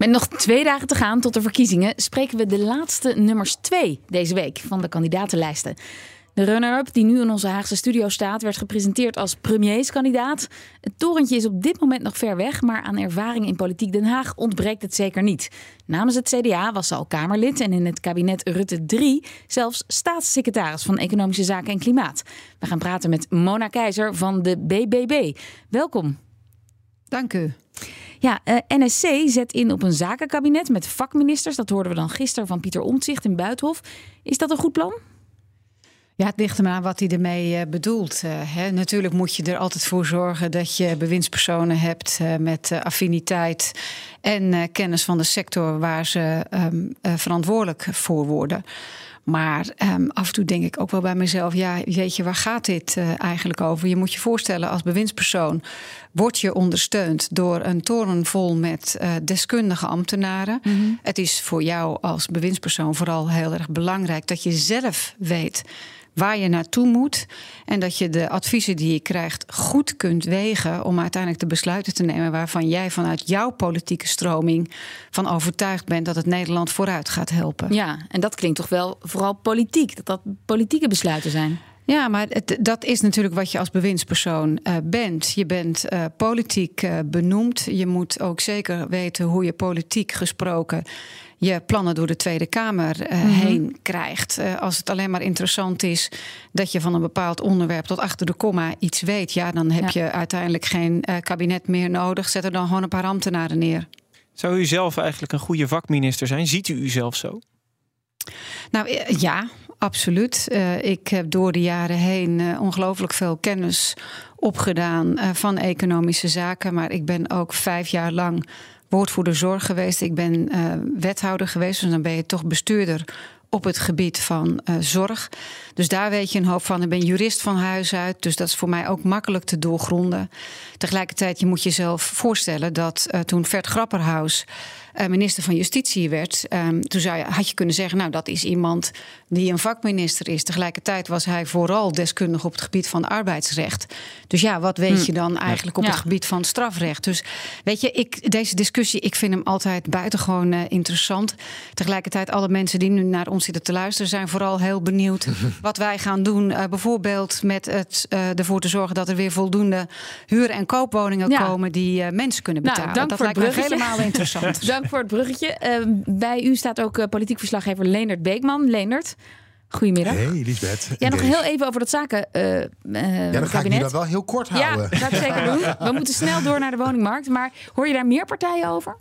Met nog twee dagen te gaan tot de verkiezingen spreken we de laatste nummers twee deze week van de kandidatenlijsten. De runner-up die nu in onze Haagse studio staat, werd gepresenteerd als premierskandidaat. Het torentje is op dit moment nog ver weg, maar aan ervaring in politiek Den Haag ontbreekt het zeker niet. Namens het CDA was ze al Kamerlid en in het kabinet Rutte 3 zelfs staatssecretaris van Economische Zaken en Klimaat. We gaan praten met Mona Keizer van de BBB. Welkom. Dank u. Ja, eh, NSC zet in op een zakenkabinet met vakministers. Dat hoorden we dan gisteren van Pieter Omtzigt in Buitenhof. Is dat een goed plan? Ja, het ligt er maar aan wat hij ermee uh, bedoelt. Uh, hè. Natuurlijk moet je er altijd voor zorgen dat je bewindspersonen hebt met affiniteit en kennis van de sector waar ze um, verantwoordelijk voor worden. Maar um, af en toe denk ik ook wel bij mezelf: ja, weet je, waar gaat dit uh, eigenlijk over? Je moet je voorstellen, als bewindspersoon word je ondersteund door een toren vol met uh, deskundige ambtenaren. Mm -hmm. Het is voor jou als bewindspersoon vooral heel erg belangrijk dat je zelf weet waar je naartoe moet. En dat je de adviezen die je krijgt goed kunt wegen om uiteindelijk de besluiten te nemen waarvan jij vanuit jouw politieke stroming van overtuigd bent dat het Nederland vooruit gaat helpen. Ja, en dat klinkt toch wel vooral politiek, dat dat politieke besluiten zijn. Ja, maar het, dat is natuurlijk wat je als bewindspersoon uh, bent. Je bent uh, politiek uh, benoemd. Je moet ook zeker weten hoe je politiek gesproken je plannen door de Tweede Kamer uh, mm -hmm. heen krijgt. Uh, als het alleen maar interessant is dat je van een bepaald onderwerp tot achter de komma iets weet, ja, dan heb ja. je uiteindelijk geen uh, kabinet meer nodig. Zet er dan gewoon een paar ambtenaren neer. Zou u zelf eigenlijk een goede vakminister zijn? Ziet u uzelf zo? Nou ja, absoluut. Uh, ik heb door de jaren heen uh, ongelooflijk veel kennis opgedaan van economische zaken. Maar ik ben ook vijf jaar lang woordvoerder zorg geweest. Ik ben wethouder geweest. Dus dan ben je toch bestuurder op het gebied van zorg. Dus daar weet je een hoop van. Ik ben jurist van huis uit, dus dat is voor mij ook makkelijk te doorgronden. Tegelijkertijd, je moet jezelf voorstellen dat toen Vert Grapperhaus minister van Justitie werd, um, toen zou je, had je kunnen zeggen, nou dat is iemand die een vakminister is. Tegelijkertijd was hij vooral deskundig op het gebied van arbeidsrecht. Dus ja, wat weet hm. je dan eigenlijk op ja. het gebied van strafrecht? Dus weet je, ik, deze discussie, ik vind hem altijd buitengewoon uh, interessant. Tegelijkertijd, alle mensen die nu naar ons zitten te luisteren, zijn vooral heel benieuwd wat wij gaan doen. Uh, bijvoorbeeld met het uh, ervoor te zorgen dat er weer voldoende huur- en koopwoningen ja. komen die uh, mensen kunnen betalen. Nou, dat lijkt me helemaal interessant. Dank voor het bruggetje. Uh, bij u staat ook uh, politiek verslaggever Leendert Beekman. Leendert. Goedemiddag. Hey, Lisbeth. Ja, nog heel even over dat zaken. Uh, uh, ja, dan ga ik dat wel heel kort houden. Ja, dat ga ik zeker doen. We moeten snel door naar de woningmarkt. Maar hoor je daar meer partijen over?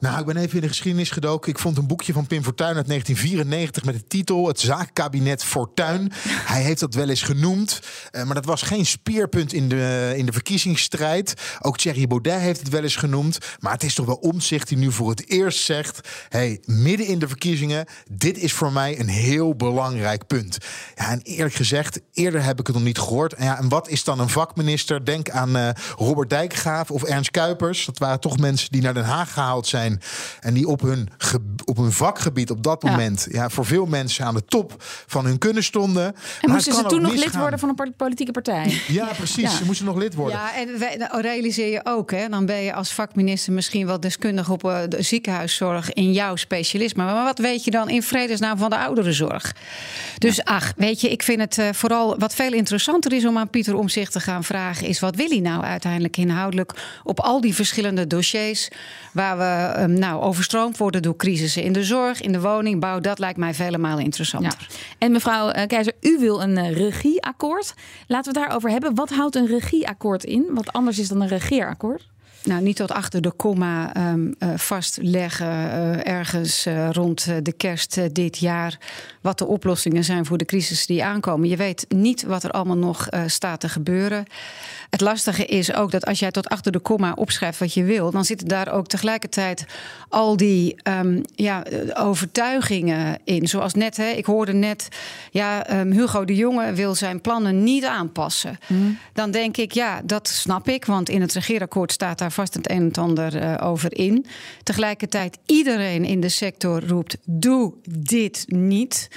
Nou, ik ben even in de geschiedenis gedoken. Ik vond een boekje van Pim Fortuyn uit 1994 met de titel Het zaakkabinet Fortuyn. Hij heeft dat wel eens genoemd, uh, maar dat was geen speerpunt in de, in de verkiezingsstrijd. Ook Thierry Baudet heeft het wel eens genoemd. Maar het is toch wel omzicht die nu voor het eerst zegt: hey, midden in de verkiezingen, dit is voor mij een heel belangrijk punt. Ja, en eerlijk gezegd, eerder heb ik het nog niet gehoord. En, ja, en wat is dan een vakminister? Denk aan uh, Robert Dijkgraaf of Ernst Kuipers. Dat waren toch mensen die naar Den Haag zijn. En die op hun, op hun vakgebied op dat moment ja. ja voor veel mensen aan de top van hun kunnen stonden. En maar moesten ze toen nog lid worden van een politieke partij? Ja, precies. Ja. Ze moesten nog lid worden. Ja, en wij, nou, realiseer je ook, hè, dan ben je als vakminister misschien wel deskundig op uh, de ziekenhuiszorg in jouw specialisme. Maar wat weet je dan in vredesnaam van de ouderenzorg? Dus ja. ach, weet je, ik vind het uh, vooral wat veel interessanter is om aan Pieter om zich te gaan vragen, is wat wil hij nou uiteindelijk inhoudelijk op al die verschillende dossiers waar we um, nou, overstroomd worden door crisissen in de zorg, in de woningbouw. Dat lijkt mij vele malen interessanter. En mevrouw uh, Keizer, u wil een uh, regieakkoord. Laten we het daarover hebben. Wat houdt een regieakkoord in? Wat anders is dan een regeerakkoord? Nou, niet tot achter de komma um, uh, vastleggen uh, ergens uh, rond de kerst dit jaar wat de oplossingen zijn voor de crisis die aankomen. Je weet niet wat er allemaal nog staat te gebeuren. Het lastige is ook dat als jij tot achter de komma opschrijft wat je wil, dan zitten daar ook tegelijkertijd al die um, ja, overtuigingen in. Zoals net, hè, ik hoorde net, ja, um, Hugo de Jonge wil zijn plannen niet aanpassen. Mm. Dan denk ik, ja, dat snap ik, want in het regeerakkoord staat daar daar vast het een en ander over in. Tegelijkertijd, iedereen in de sector roept: doe dit niet.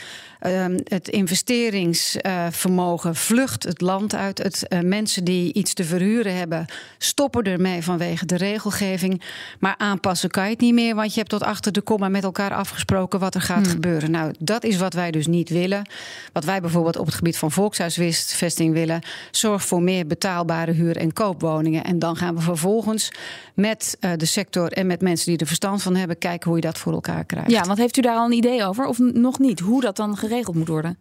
Ehm, het investeringsvermogen vlucht het land uit. Het, uh, mensen die iets te verhuren hebben, stoppen ermee vanwege de regelgeving. Maar aanpassen kan je het niet meer, want je hebt tot achter de komma met elkaar afgesproken wat er gaat hmm. gebeuren. Nou, dat is wat wij dus niet willen. Wat wij bijvoorbeeld op het gebied van volkshuisvesting willen. Zorg voor meer betaalbare huur- en koopwoningen. En dan gaan we vervolgens met uh, de sector en met mensen die er verstand van hebben, kijken hoe je dat voor elkaar krijgt. Ja, want heeft u daar al een idee over? Of nog niet? Hoe dat dan geregeld geregeld worden?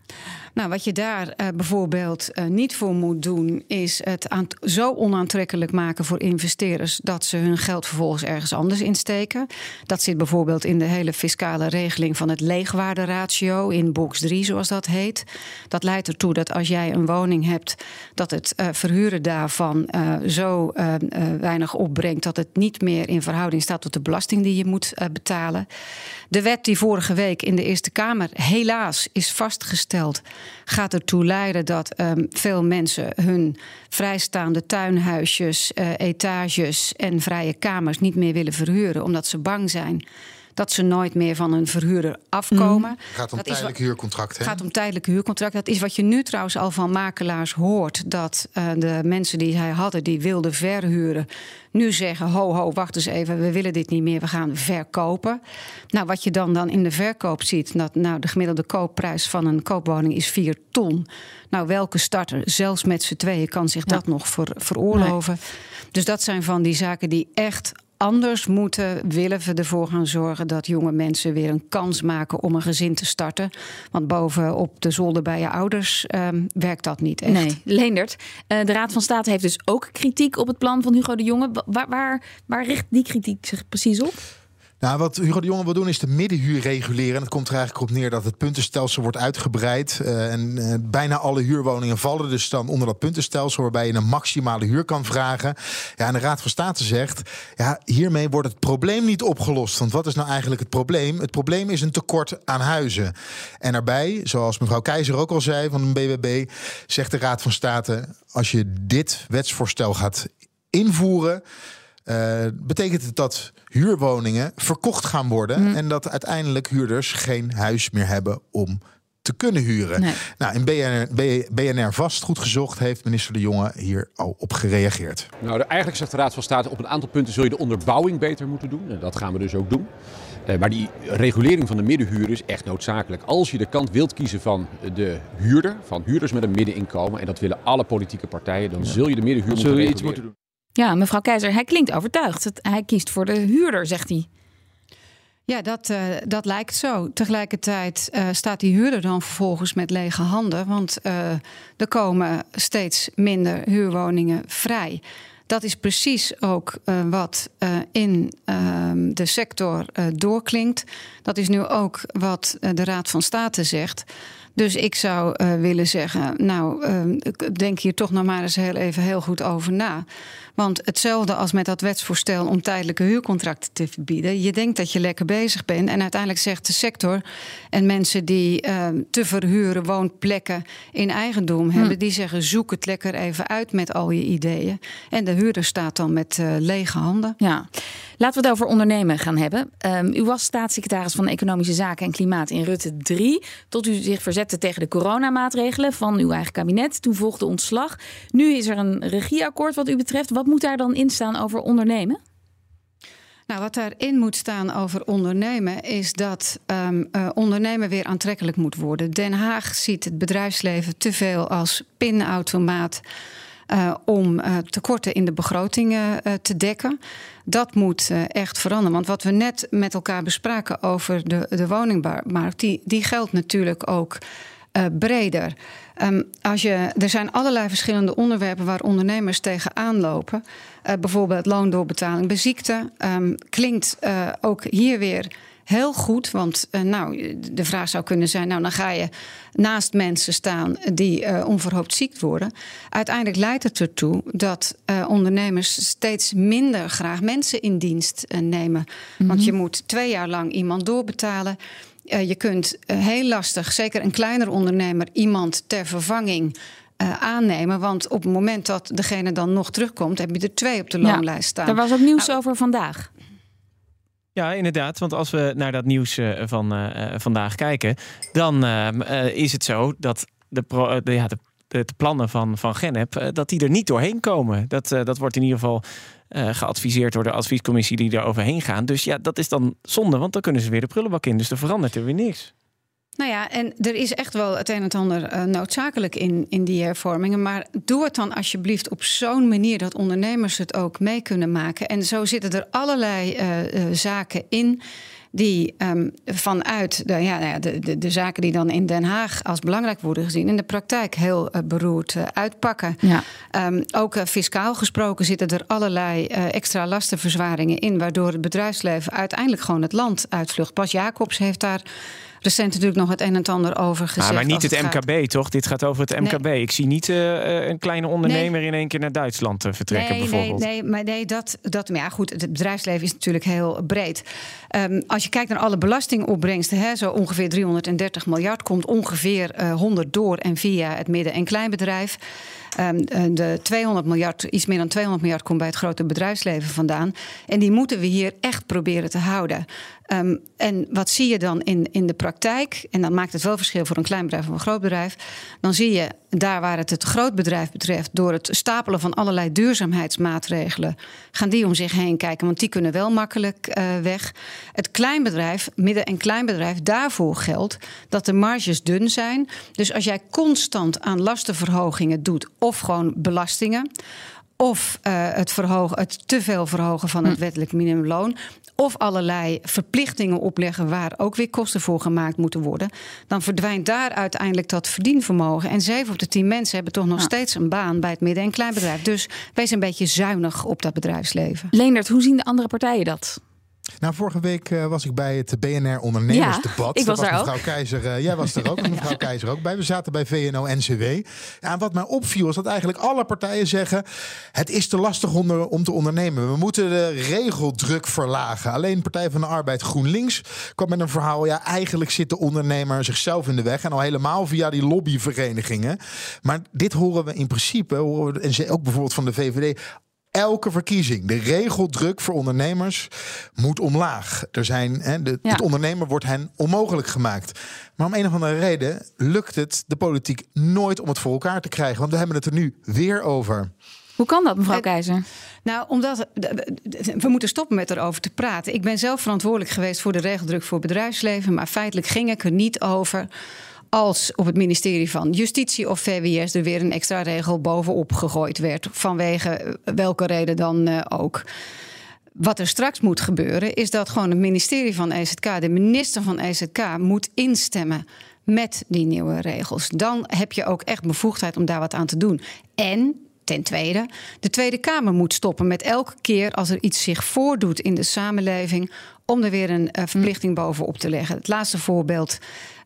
Nou, wat je daar uh, bijvoorbeeld uh, niet voor moet doen, is het zo onaantrekkelijk maken voor investeerders dat ze hun geld vervolgens ergens anders insteken. Dat zit bijvoorbeeld in de hele fiscale regeling van het leegwaarderatio in box 3, zoals dat heet. Dat leidt ertoe dat als jij een woning hebt, dat het uh, verhuren daarvan zo weinig opbrengt dat het niet meer in verhouding staat tot de belasting die je moet betalen. De wet die vorige week in de Eerste Kamer helaas is vastgesteld, gaat ertoe leiden dat um, veel mensen hun vrijstaande tuinhuisjes, uh, etages en vrije kamers niet meer willen verhuren, omdat ze bang zijn dat ze nooit meer van een verhuurder afkomen. Het mhm. gaat om tijdelijk huurcontract. Het gaat om tijdelijk huurcontract. Dat is wat je nu trouwens al van makelaars hoort. Dat uh, de mensen die hij hadden, die wilden verhuren, nu zeggen: ho, ho, wacht eens even, we willen dit niet meer, we gaan verkopen. Nou, wat je dan, dan in de verkoop ziet, dat nou, de gemiddelde koopprijs van een koopwoning is 4 ton. Nou, welke starter, zelfs met z'n tweeën, kan zich dat nog ver, veroorloven? Dus dat zijn van die zaken die echt anders moeten, willen we ervoor gaan zorgen dat jonge mensen weer een kans maken om een gezin te starten. Want boven op de zolder bij je ouders um, werkt dat niet echt. Nee, Leendert. Uh, de Raad van State heeft dus ook kritiek op het plan van Hugo de Jonge. Waar, waar, waar richt die kritiek zich precies op? Nou, wat Hugo de Jonge wil doen is de middenhuur reguleren. En het komt er eigenlijk op neer dat het puntenstelsel wordt uitgebreid. Uh, en uh, bijna alle huurwoningen vallen dus dan onder dat puntenstelsel... waarbij je een maximale huur kan vragen. Ja, en de Raad van State zegt... ja, hiermee wordt het probleem niet opgelost. Want wat is nou eigenlijk het probleem? Het probleem is een tekort aan huizen. En daarbij, zoals mevrouw Keizer ook al zei van de BBB... zegt de Raad van State... als je dit wetsvoorstel gaat invoeren uh, betekent het dat huurwoningen verkocht gaan worden mm. en dat uiteindelijk huurders geen huis meer hebben om te kunnen huren. Nee. Nou, in BNR, BNR Vastgoed gezocht heeft minister De Jonge hier al op gereageerd. Nou, eigenlijk zegt de Raad van State op een aantal punten zul je de onderbouwing beter moeten doen. En dat gaan we dus ook doen. Uh, maar die regulering van de middenhuur is echt noodzakelijk. Als je de kant wilt kiezen van de huurder, van huurders met een middeninkomen, en dat willen alle politieke partijen, dan zul je de middenhuur moeten, je iets moeten doen. Ja, mevrouw Keizer, hij klinkt overtuigd. Hij kiest voor de huurder, zegt hij. Ja, dat, uh, dat lijkt zo. Tegelijkertijd uh, staat die huurder dan vervolgens met lege handen. Want uh, er komen steeds minder huurwoningen vrij. Dat is precies ook wat in ehm, de sector doorklinkt. Dat is nu ook wat de Raad van State zegt. Dus ik zou willen zeggen, nou, denk hier toch nog maar eens heel even heel goed over na. Want hetzelfde als met dat wetsvoorstel om tijdelijke huurcontracten te verbieden. Je denkt dat je lekker bezig bent. En uiteindelijk zegt de sector en mensen die uh, te verhuren woonplekken in eigendom hm. hebben, die zeggen: zoek het lekker even uit met al je ideeën. En de huurder staat dan met uh, lege handen. Ja. Laten we het over ondernemen gaan hebben. Um, u was staatssecretaris van Economische Zaken en Klimaat in Rutte 3. Tot u zich verzette tegen de coronamaatregelen van uw eigen kabinet. Toen volgde ontslag. Nu is er een regeeakkoord wat u betreft. Wat moet daar dan in staan over ondernemen? Nou, wat daarin moet staan over ondernemen is dat um, ondernemen weer aantrekkelijk moet worden. Den Haag ziet het bedrijfsleven te veel als pinautomaat. Uh, om uh, tekorten in de begrotingen uh, te dekken. Dat moet echt veranderen. Want wat we net met elkaar bespraken over de, de woningmarkt, die, die geldt natuurlijk ook breder. Um, als je, er zijn allerlei verschillende onderwerpen waar ondernemers tegenaan lopen. Bijvoorbeeld loondoorbetaling bij ziekte. Um, klinkt ook hier weer heel goed. Want uh, nou, de vraag zou kunnen zijn: nou, dan ga je naast mensen staan die uh, onverhoopt ziek worden. Uiteindelijk leidt het ertoe dat uh, ondernemers steeds minder graag mensen in dienst nemen. Mm -hmm. Want je moet twee jaar lang iemand doorbetalen. Je kunt heel lastig, zeker een kleiner ondernemer, iemand ter vervanging aannemen. Want op het moment dat degene dan nog terugkomt, heb je er twee op de loonlijst staan. Daar was ook nieuws nou, over vandaag. Ja, inderdaad. Want als we naar dat nieuws van vandaag kijken, dan is het zo dat de, pro, de, ja, de de, plannen van, van Genep, eh, dat die er niet doorheen komen. Dat, eh, dat wordt in ieder geval geadviseerd door de adviescommissie die er overheen gaan. Dus ja, dat is dan zonde, want dan kunnen ze weer de prullenbak in. Dus er verandert er weer niks. Nou ja, en er is echt wel het een en het ander noodzakelijk in, in die hervormingen. Maar doe het dan alsjeblieft op zo'n manier dat ondernemers het ook mee kunnen maken. En zo zitten er allerlei zaken in die um, vanuit de, ja, nou de, de, de, zaken die dan in Den Haag als belangrijk worden gezien, in de praktijk heel uh, beroerd uh, uitpakken. Ja. Um, ook uh, fiscaal gesproken zitten er allerlei extra lastenverzwaringen in, waardoor het bedrijfsleven uiteindelijk gewoon het land uitvlucht. Pas Jacobs heeft daar recent natuurlijk nog het een en het ander over gezegd. Ah, maar niet het, MKB, toch? Dit gaat over het MKB. Ik zie niet uh, een kleine ondernemer in één keer naar Duitsland uh, vertrekken, nee, bijvoorbeeld. Nee, nee, maar nee, dat, dat, maar ja, goed, het bedrijfsleven is natuurlijk heel breed. Um, als je kijkt naar alle belastingopbrengsten, hè, zo ongeveer 330 miljard, komt ongeveer uh, 100 door en via het midden- en kleinbedrijf. Um, de 200 miljard, iets meer dan 200 miljard, komt bij het grote bedrijfsleven vandaan. En die moeten we hier echt proberen te houden. Um, en wat zie je dan in, in de praktijk? En dan maakt het wel verschil voor een klein bedrijf of een groot bedrijf. Dan zie je daar waar het het groot bedrijf betreft, door het stapelen van allerlei duurzaamheidsmaatregelen, gaan die om zich heen kijken, want die kunnen wel makkelijk uh, weg. Het kleinbedrijf, midden- en kleinbedrijf, daarvoor geldt dat de marges dun zijn. Dus als jij constant aan lastenverhogingen doet, of gewoon belastingen of uh, het, verhogen, het te veel verhogen van het hm. wettelijk minimumloon, of allerlei verplichtingen opleggen waar ook weer kosten voor gemaakt moeten worden, dan verdwijnt daar uiteindelijk dat verdienvermogen. En zeven op de tien mensen hebben toch nog steeds een baan bij het midden- en kleinbedrijf. Dus wees een beetje zuinig op dat bedrijfsleven. Leendert, hoe zien de andere partijen dat? Nou, vorige week uh, was ik bij het BNR ondernemersdebat. Ja, ik was, was daar mevrouw ook. Keizer, uh, jij was er ook, en mevrouw Keizer ook bij. We zaten bij VNO-NCW. Ja, en wat mij opviel is dat eigenlijk alle partijen zeggen... het is te lastig om, om te ondernemen. We moeten de regeldruk verlagen. Alleen Partij van de Arbeid GroenLinks kwam met een verhaal... ja, eigenlijk zit de ondernemer zichzelf in de weg... en al helemaal via die lobbyverenigingen. Maar dit horen we in principe, horen we, en ook bijvoorbeeld van de VVD elke verkiezing. De regeldruk voor ondernemers moet omlaag. Er zijn, hè, de, Het ondernemer wordt hen onmogelijk gemaakt. Maar om een of andere reden lukt het de politiek nooit om het voor elkaar te krijgen. Want we hebben het er nu weer over. Hoe kan dat, mevrouw Keizer? Nou, omdat we moeten stoppen met erover te praten. Ik ben zelf verantwoordelijk geweest voor de regeldruk voor bedrijfsleven, maar feitelijk ging ik er niet over als op het ministerie van Justitie of VWS er weer een extra regel bovenop gegooid werd. Vanwege welke reden dan uh, ook. Wat er straks moet gebeuren, is dat gewoon het ministerie van EZK, de minister van EZK, moet instemmen met die nieuwe regels. Dan heb je ook echt bevoegdheid om daar wat aan te doen. En Ten tweede, de Tweede Kamer moet stoppen met elke keer als er iets zich voordoet in de samenleving om er weer een uh, verplichting bovenop te leggen. Het laatste voorbeeld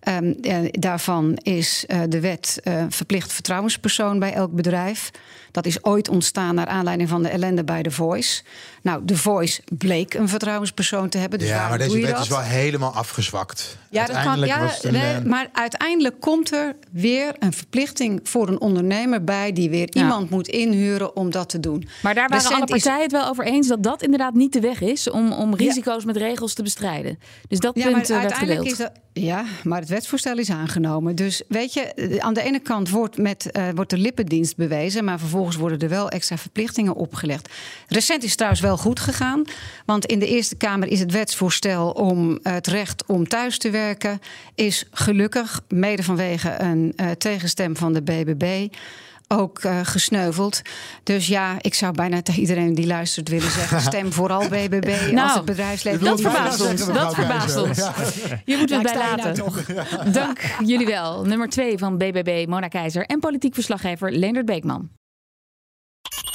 um, uh, daarvan is uh, de wet verplicht vertrouwenspersoon bij elk bedrijf. Dat is ooit ontstaan naar aanleiding van de ellende bij The Voice. Nou, The Voice bleek een vertrouwenspersoon te hebben. Dus ja, maar deze wet is wel helemaal afgezwakt. Ja, dat kan, ja een, nee, maar uiteindelijk komt er weer een verplichting voor een ondernemer bij die weer ja. iemand moet inhuren om dat te doen. Maar daar waren Recent alle partijen is... het wel over eens dat dat inderdaad niet de weg is om, om risico's ja. met regels te bestrijden. Dus dat ja, punt maar werd gedeeld. Is dat, ja, maar het wetsvoorstel is aangenomen. Dus weet je, aan de ene kant wordt, met, uh, wordt de lippendienst bewezen, maar vervolgens worden er wel extra verplichtingen opgelegd. Recent is trouwens wel goed gegaan, want in de Eerste Kamer is het wetsvoorstel om het recht om thuis te werken, is gelukkig, mede vanwege een uh, tegenstem van de BBB, ook uh, gesneuveld. Dus ja, ik zou bijna tegen iedereen die luistert willen zeggen: stem vooral BBB nou, als het bedrijfsleven. Dat verbaast ons. Dat verbaast ons. Ja. Je moet het bij laten. Nou Dank jullie wel. Nummer 2 van BBB, Mona Keizer en politiek verslaggever Leendert Beekman.